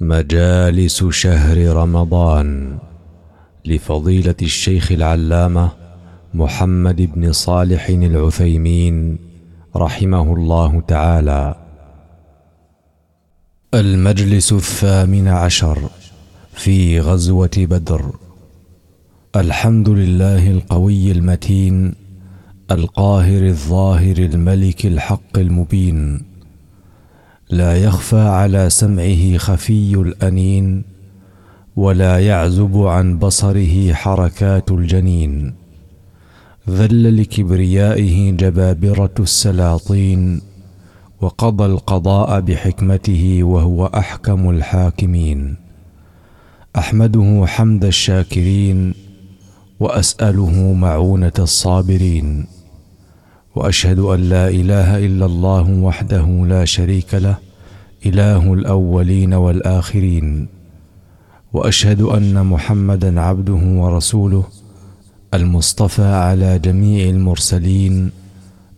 مجالس شهر رمضان لفضيلة الشيخ العلامة محمد بن صالح العثيمين رحمه الله تعالى. المجلس الثامن عشر في غزوة بدر. الحمد لله القوي المتين القاهر الظاهر الملك الحق المبين. لا يخفى على سمعه خفي الأنين ولا يعزب عن بصره حركات الجنين. ذل لكبريائه جبابرة السلاطين وقضى القضاء بحكمته وهو أحكم الحاكمين. أحمده حمد الشاكرين وأسأله معونة الصابرين. وأشهد أن لا إله إلا الله وحده لا شريك له إله الأولين والآخرين. وأشهد أن محمدا عبده ورسوله المصطفى على جميع المرسلين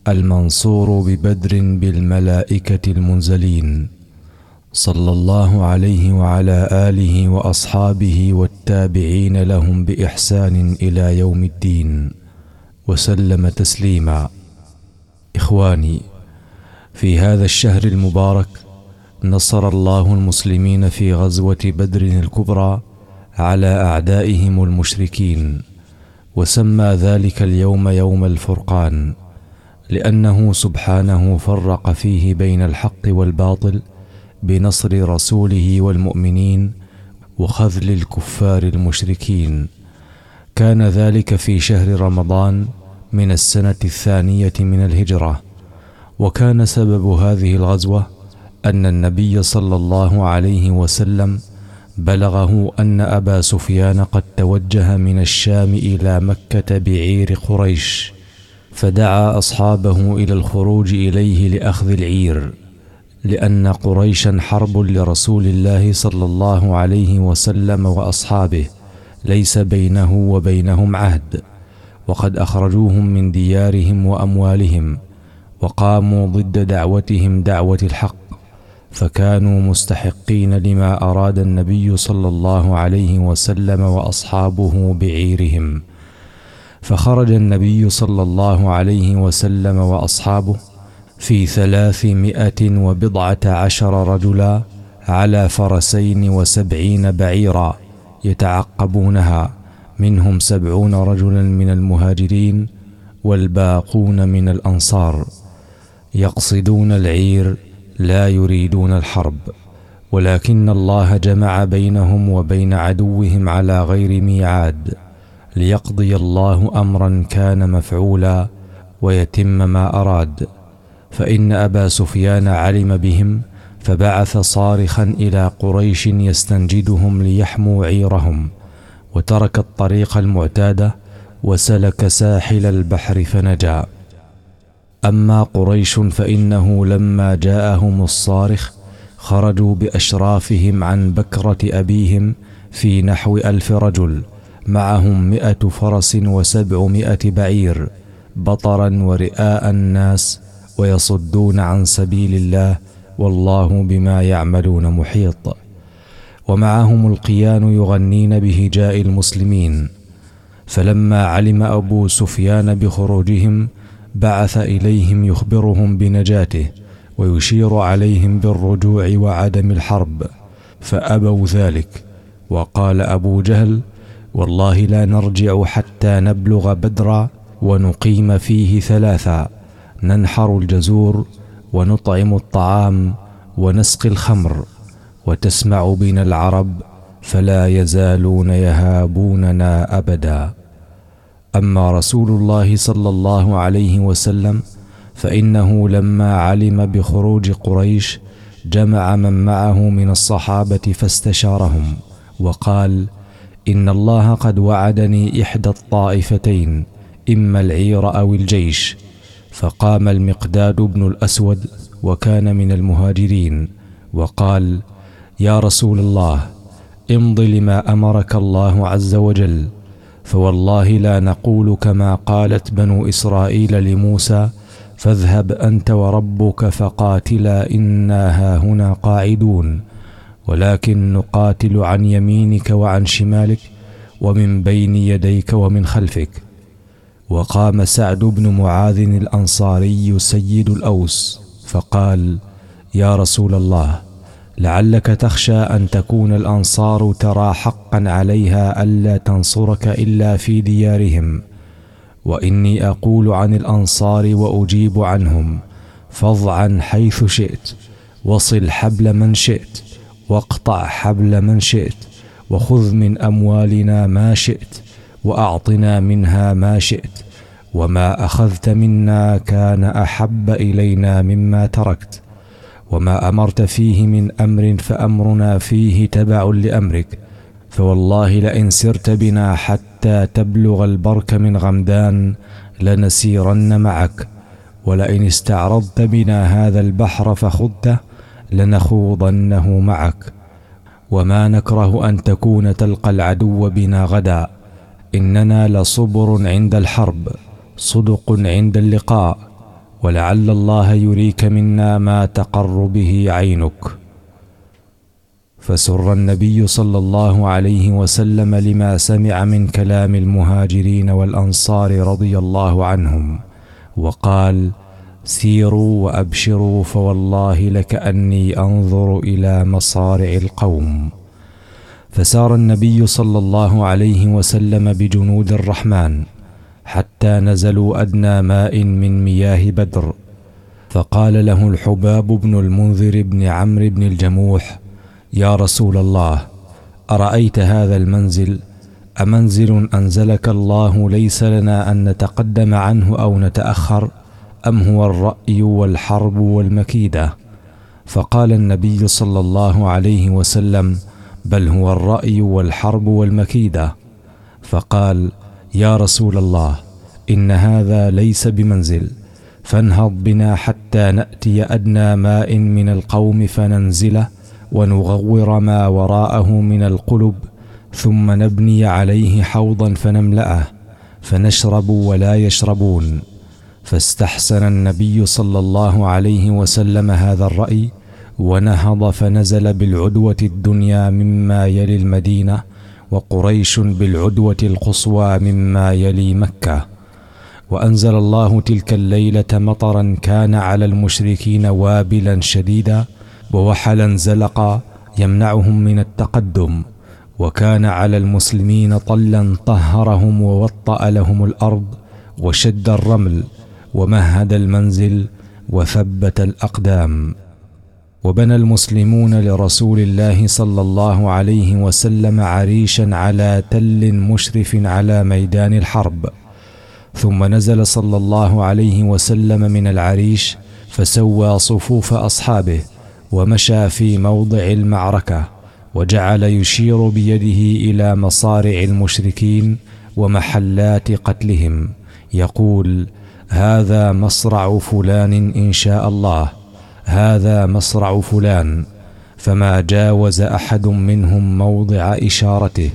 المنصور ببدر بالملائكة المنزلين. صلى الله عليه وعلى آله وأصحابه والتابعين لهم بإحسان إلى يوم الدين. وسلم تسليما. إخواني في هذا الشهر المبارك نصر الله المسلمين في غزوة بدر الكبرى على أعدائهم المشركين وسمى ذلك اليوم يوم الفرقان لأنه سبحانه فرق فيه بين الحق والباطل بنصر رسوله والمؤمنين وخذل الكفار المشركين. كان ذلك في شهر رمضان من السنة الثانية من الهجرة. وكان سبب هذه الغزوة أن النبي صلى الله عليه وسلم بلغه أن أبا سفيان قد توجه من الشام إلى مكة بعير قريش فدعا أصحابه إلى الخروج إليه لأخذ العير لأن قريشا حرب لرسول الله صلى الله عليه وسلم وأصحابه ليس بينه وبينهم عهد. وقد أخرجوهم من ديارهم وأموالهم وقاموا ضد دعوتهم دعوة الحق فكانوا مستحقين لما أراد النبي صلى الله عليه وسلم وأصحابه بعيرهم. فخرج النبي صلى الله عليه وسلم وأصحابه في ثلاثمائة وبضعة عشر رجلا على فرسين وسبعين بعيرا يتعقبونها. منهم سبعون رجلا من المهاجرين والباقون من الأنصار يقصدون العير لا يريدون الحرب ولكن الله جمع بينهم وبين عدوهم على غير ميعاد ليقضي الله امرا كان مفعولا ويتم ما أراد. فإن أبا سفيان علم بهم فبعث صارخا إلى قريش يستنجدهم ليحموا عيرهم. وترك الطريق المعتاده وسلك ساحل البحر فنجا. أما قريش فإنه لما جاءهم الصارخ خرجوا بأشرافهم عن بكرة أبيهم في نحو ألف رجل معهم مائه فرس وسبعمائة بعير بطرا ورئاء الناس ويصدون عن سبيل الله والله بما يعملون محيط. ومعهم القيان يغنين بهجاء المسلمين. فلما علم أبو سفيان بخروجهم بعث إليهم يخبرهم بنجاته ويشير عليهم بالرجوع وعدم الحرب فأبوا ذلك. وقال أبو جهل والله لا نرجع حتى نبلغ بدرا ونقيم فيه ثلاثا. ننحر الجزور ونطعم الطعام ونسقي الخمر. وتسمع بنا العرب فلا يزالون يهابوننا أبدا. أما رسول الله صلى الله عليه وسلم فإنه لما علم بخروج قريش جمع من معه من الصحابة فاستشارهم وقال إن الله قد وعدني إحدى الطائفتين إما العير أو الجيش. فقام المقداد بن الأسود وكان من المهاجرين وقال يا رسول الله امض لما أمرك الله عز وجل. فوالله لا نقول كما قالت بنو إسرائيل لموسى فاذهب أنت وربك فقاتلا إنا هاهنا قاعدون. ولكن نقاتل عن يمينك وعن شمالك ومن بين يديك ومن خلفك. وقام سعد بن معاذ الأنصاري سيد الأوس فقال يا رسول الله لعلك تخشى أن تكون الأنصار ترى حقا عليها ألا تنصرك إلا في ديارهم. وإني أقول عن الأنصار وأجيب عنهم. فاض حيث شئت وصل حبل من شئت واقطع حبل من شئت وخذ من أموالنا ما شئت وأعطنا منها ما شئت وما أخذت منا كان أحب إلينا مما تركت. وما أمرت فيه من أمر فأمرنا فيه تبع لأمرك. فوالله لئن سرت بنا حتى تبلغ البرك من غمدان لنسيرن معك. ولئن استعرضت بنا هذا البحر فخضته لنخوضنه معك. وما نكره أن تكون تلقى العدو بنا غدا. إننا لصبر عند الحرب صدق عند اللقاء. ولعل الله يريك منا ما تقر به عينك. فسر النبي صلى الله عليه وسلم لما سمع من كلام المهاجرين والأنصار رضي الله عنهم وقال سيروا وأبشروا فوالله لكاني أنظر إلى مصارع القوم. فسار النبي صلى الله عليه وسلم بجنود الرحمن حتى نزلوا أدنى ماء من مياه بدر. فقال له الحباب بن المنذر بن عمرو بن الجموح يا رسول الله أرأيت هذا المنزل؟ أمنزل أنزلك الله ليس لنا أن نتقدم عنه أو نتأخر؟ أم هو الرأي والحرب والمكيدة؟ فقال النبي صلى الله عليه وسلم بل هو الرأي والحرب والمكيدة. فقال يا رسول الله إن هذا ليس بمنزل فانهض بنا حتى نأتي أدنى ماء من القوم فننزله ونغور ما وراءه من القلب ثم نبني عليه حوضا فنملأه فنشرب ولا يشربون. فاستحسن النبي صلى الله عليه وسلم هذا الرأي ونهض فنزل بالعدوة الدنيا مما يلي المدينة وقريش بالعدوة القصوى مما يلي مكة. وأنزل الله تلك الليلة مطرا كان على المشركين وابلا شديدا ووحلا زلقا يمنعهم من التقدم. وكان على المسلمين طلا طهرهم ووطأ لهم الأرض وشد الرمل ومهد المنزل وثبت الأقدام. وبنى المسلمون لرسول الله صلى الله عليه وسلم عريشا على تل مشرف على ميدان الحرب. ثم نزل صلى الله عليه وسلم من العريش فسوى صفوف أصحابه ومشى في موضع المعركة وجعل يشير بيده إلى مصارع المشركين ومحلات قتلهم يقول هذا مصرع فلان إن شاء الله هذا مصرع فلان فما جاوز أحد منهم موضع إشارته.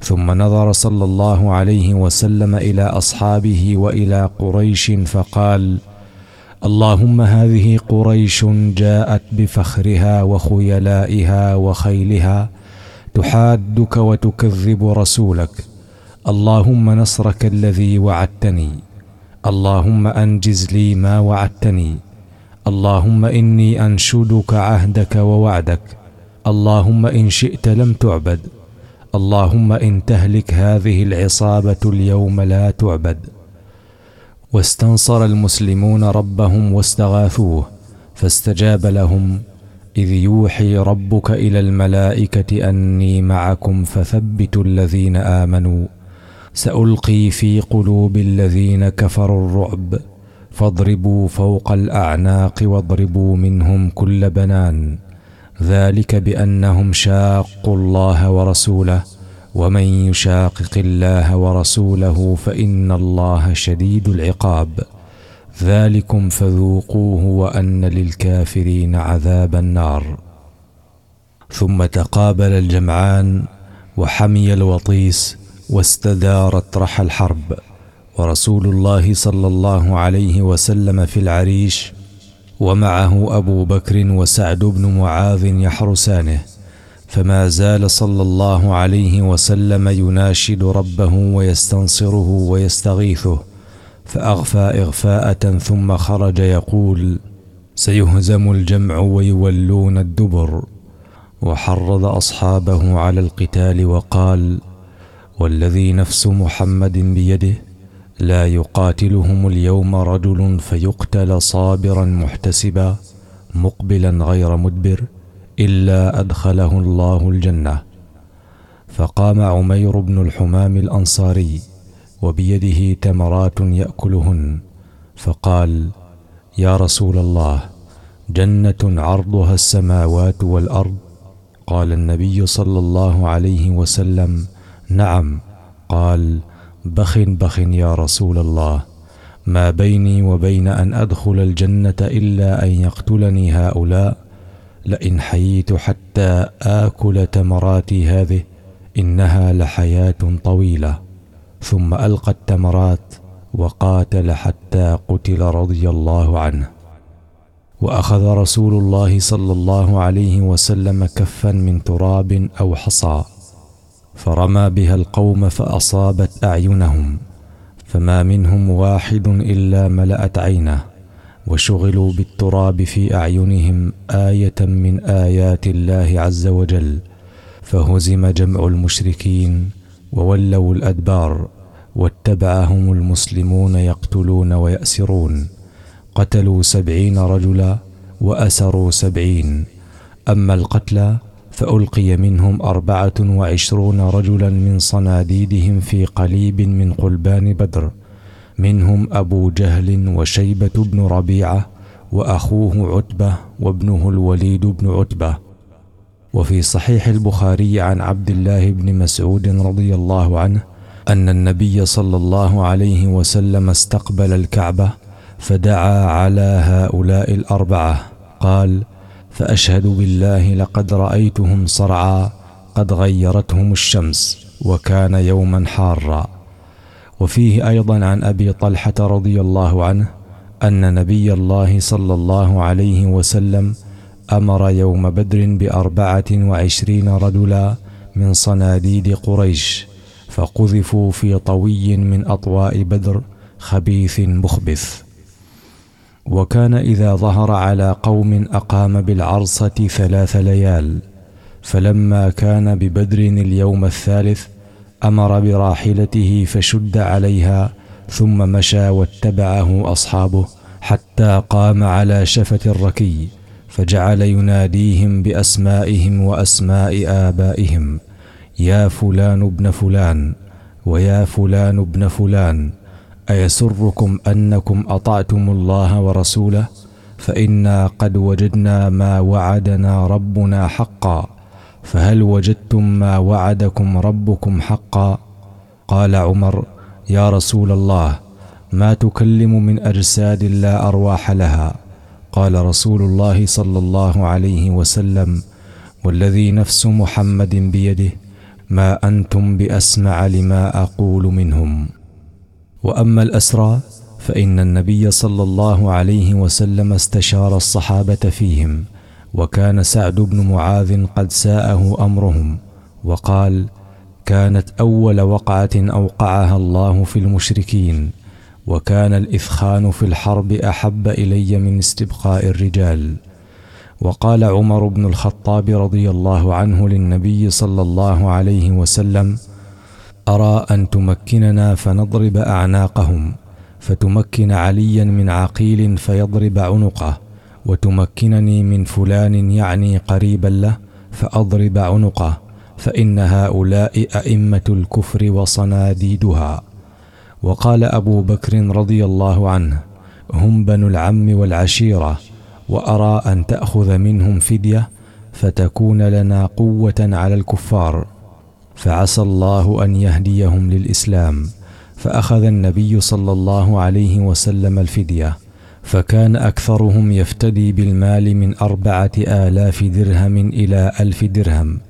ثم نظر صلى الله عليه وسلم إلى أصحابه وإلى قريش فقال اللهم هذه قريش جاءت بفخرها وخيلائها وخيلها تحادك وتكذب رسولك. اللهم نصرك الذي وعدتني. اللهم أنجز لي ما وعدتني. اللهم إني أنشدك عهدك ووعدك. اللهم إن شئت لم تعبد. اللهم إن تهلك هذه العصابة اليوم لا تعبد. واستنصر المسلمون ربهم واستغاثوه فاستجاب لهم. إذ يوحي ربك إلى الملائكة أني معكم فثبتوا الذين آمنوا. سألقي في قلوب الذين كفروا الرعب. فاضربوا فوق الأعناق واضربوا منهم كل بنان. ذلك بأنهم شاقوا الله ورسوله ومن يشاقق الله ورسوله فإن الله شديد العقاب. ذلكم فذوقوه وأن للكافرين عذاب النار. ثم تقابل الجمعان وحمي الوطيس واستدارت رحى الحرب. ورسول الله صلى الله عليه وسلم في العريش ومعه أبو بكر وسعد بن معاذ يحرسانه فما زال صلى الله عليه وسلم يناشد ربه ويستنصره ويستغيثه فأغفى إغفاءة ثم خرج يقول سيهزم الجمع ويولون الدبر وحرض أصحابه على القتال وقال والذي نفس محمد بيده لا يقاتلهم اليوم رجل فيقتل صابرا محتسبا مقبلا غير مدبر إلا أدخله الله الجنة. فقام عمير بن الحمام الأنصاري وبيده تمرات يأكلهن فقال يا رسول الله جنة عرضها السماوات والأرض؟ قال النبي صلى الله عليه وسلم نعم. قال بخ بخ يا رسول الله. ما بيني وبين أن أدخل الجنة إلا أن يقتلني هؤلاء. لئن حييت حتى آكل تمراتي هذه إنها لحياة طويلة. ثم ألقى التمرات وقاتل حتى قتل رضي الله عنه. وأخذ رسول الله صلى الله عليه وسلم كفا من تراب أو حصى. فرمى بها القوم فأصابت أعينهم فما منهم واحد إلا ملأت عينه وشغلوا بالتراب في أعينهم آية من آيات الله عز وجل فهزم جمع المشركين وولوا الأدبار واتبعهم المسلمون يقتلون ويأسرون قتلوا سبعين رجلا وأسروا سبعين أما القتلى فألقي منهم أربعة وعشرون رجلا من صناديدهم في قليب من قلبان بدر. منهم أبو جهل وشيبة بن ربيعة وأخوه عتبة وابنه الوليد بن عتبة. وفي صحيح البخاري عن عبد الله بن مسعود رضي الله عنه أن النبي صلى الله عليه وسلم استقبل الكعبة فدعا على هؤلاء الأربعة. قال فأشهد بالله لقد رأيتهم صرعى قد غيرتهم الشمس وكان يوما حارا. وفيه أيضا عن أبي طلحة رضي الله عنه أن نبي الله صلى الله عليه وسلم أمر يوم بدر بأربعة وعشرين رجلا من صناديد قريش فقذفوا في طوي من أطواء بدر خبيث مخبث. وكان إذا ظهر على قوم أقام بالعرصة ثلاث ليال فلما كان ببدر اليوم الثالث أمر براحلته فشد عليها ثم مشى واتبعه أصحابه حتى قام على شفة الركي فجعل يناديهم بأسمائهم وأسماء آبائهم يا فلان ابن فلان ويا فلان ابن فلان أيسركم أنكم أطعتم الله ورسوله؟ فإنا قد وجدنا ما وعدنا ربنا حقا. فهل وجدتم ما وعدكم ربكم حقا؟ قال عمر يا رسول الله ما تكلم من أجساد لا أرواح لها. قال رسول الله صلى الله عليه وسلم والذي نفس محمد بيده ما أنتم بأسمع لما أقول منهم. وأما الأسرى فإن النبي صلى الله عليه وسلم استشار الصحابة فيهم وكان سعد بن معاذ قد ساءه أمرهم وقال كانت أول وقعة أوقعها الله في المشركين وكان الإثخان في الحرب أحب إلي من استبقاء الرجال وقال عمر بن الخطاب رضي الله عنه للنبي صلى الله عليه وسلم أرى أن تمكننا فنضرب أعناقهم فتمكن عليا من عقيل فيضرب عنقه وتمكنني من فلان يعني قريبا له فأضرب عنقه فإن هؤلاء أئمة الكفر وصناديدها. وقال أبو بكر رضي الله عنه هم بنو العم والعشيرة وأرى أن تأخذ منهم فدية فتكون لنا قوة على الكفار. فعسى الله أن يهديهم للإسلام فأخذ النبي صلى الله عليه وسلم الفدية فكان أكثرهم يفتدي بالمال من أربعة آلاف درهم إلى ألف درهم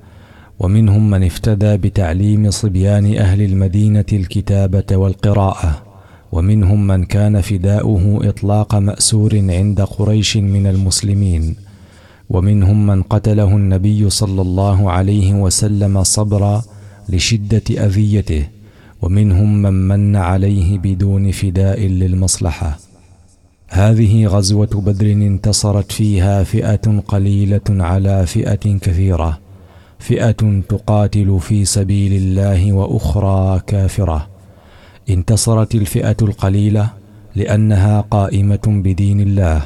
ومنهم من افتدى بتعليم صبيان أهل المدينة الكتابة والقراءة ومنهم من كان فداؤه إطلاق مأسور عند قريش من المسلمين ومنهم من قتله النبي صلى الله عليه وسلم صبرا لشدة أذيته ومنهم من من عليه بدون فداء للمصلحة. هذه غزوة بدر انتصرت فيها فئة قليلة على فئة كثيرة فئة تقاتل في سبيل الله وأخرى كافرة. انتصرت الفئة القليلة لأنها قائمة بدين الله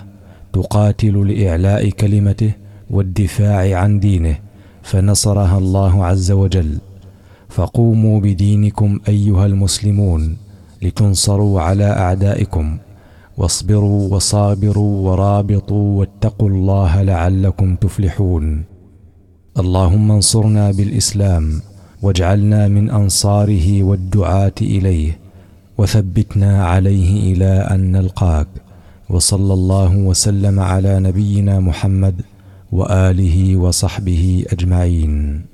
تقاتل لإعلاء كلمته والدفاع عن دينه فنصرها الله عز وجل. فقوموا بدينكم أيها المسلمون لتنصروا على أعدائكم واصبروا وصابروا ورابطوا واتقوا الله لعلكم تفلحون. اللهم انصرنا بالإسلام واجعلنا من أنصاره والدعاة إليه وثبتنا عليه إلى أن نلقاك. وصلى الله وسلم على نبينا محمد وآله وصحبه أجمعين.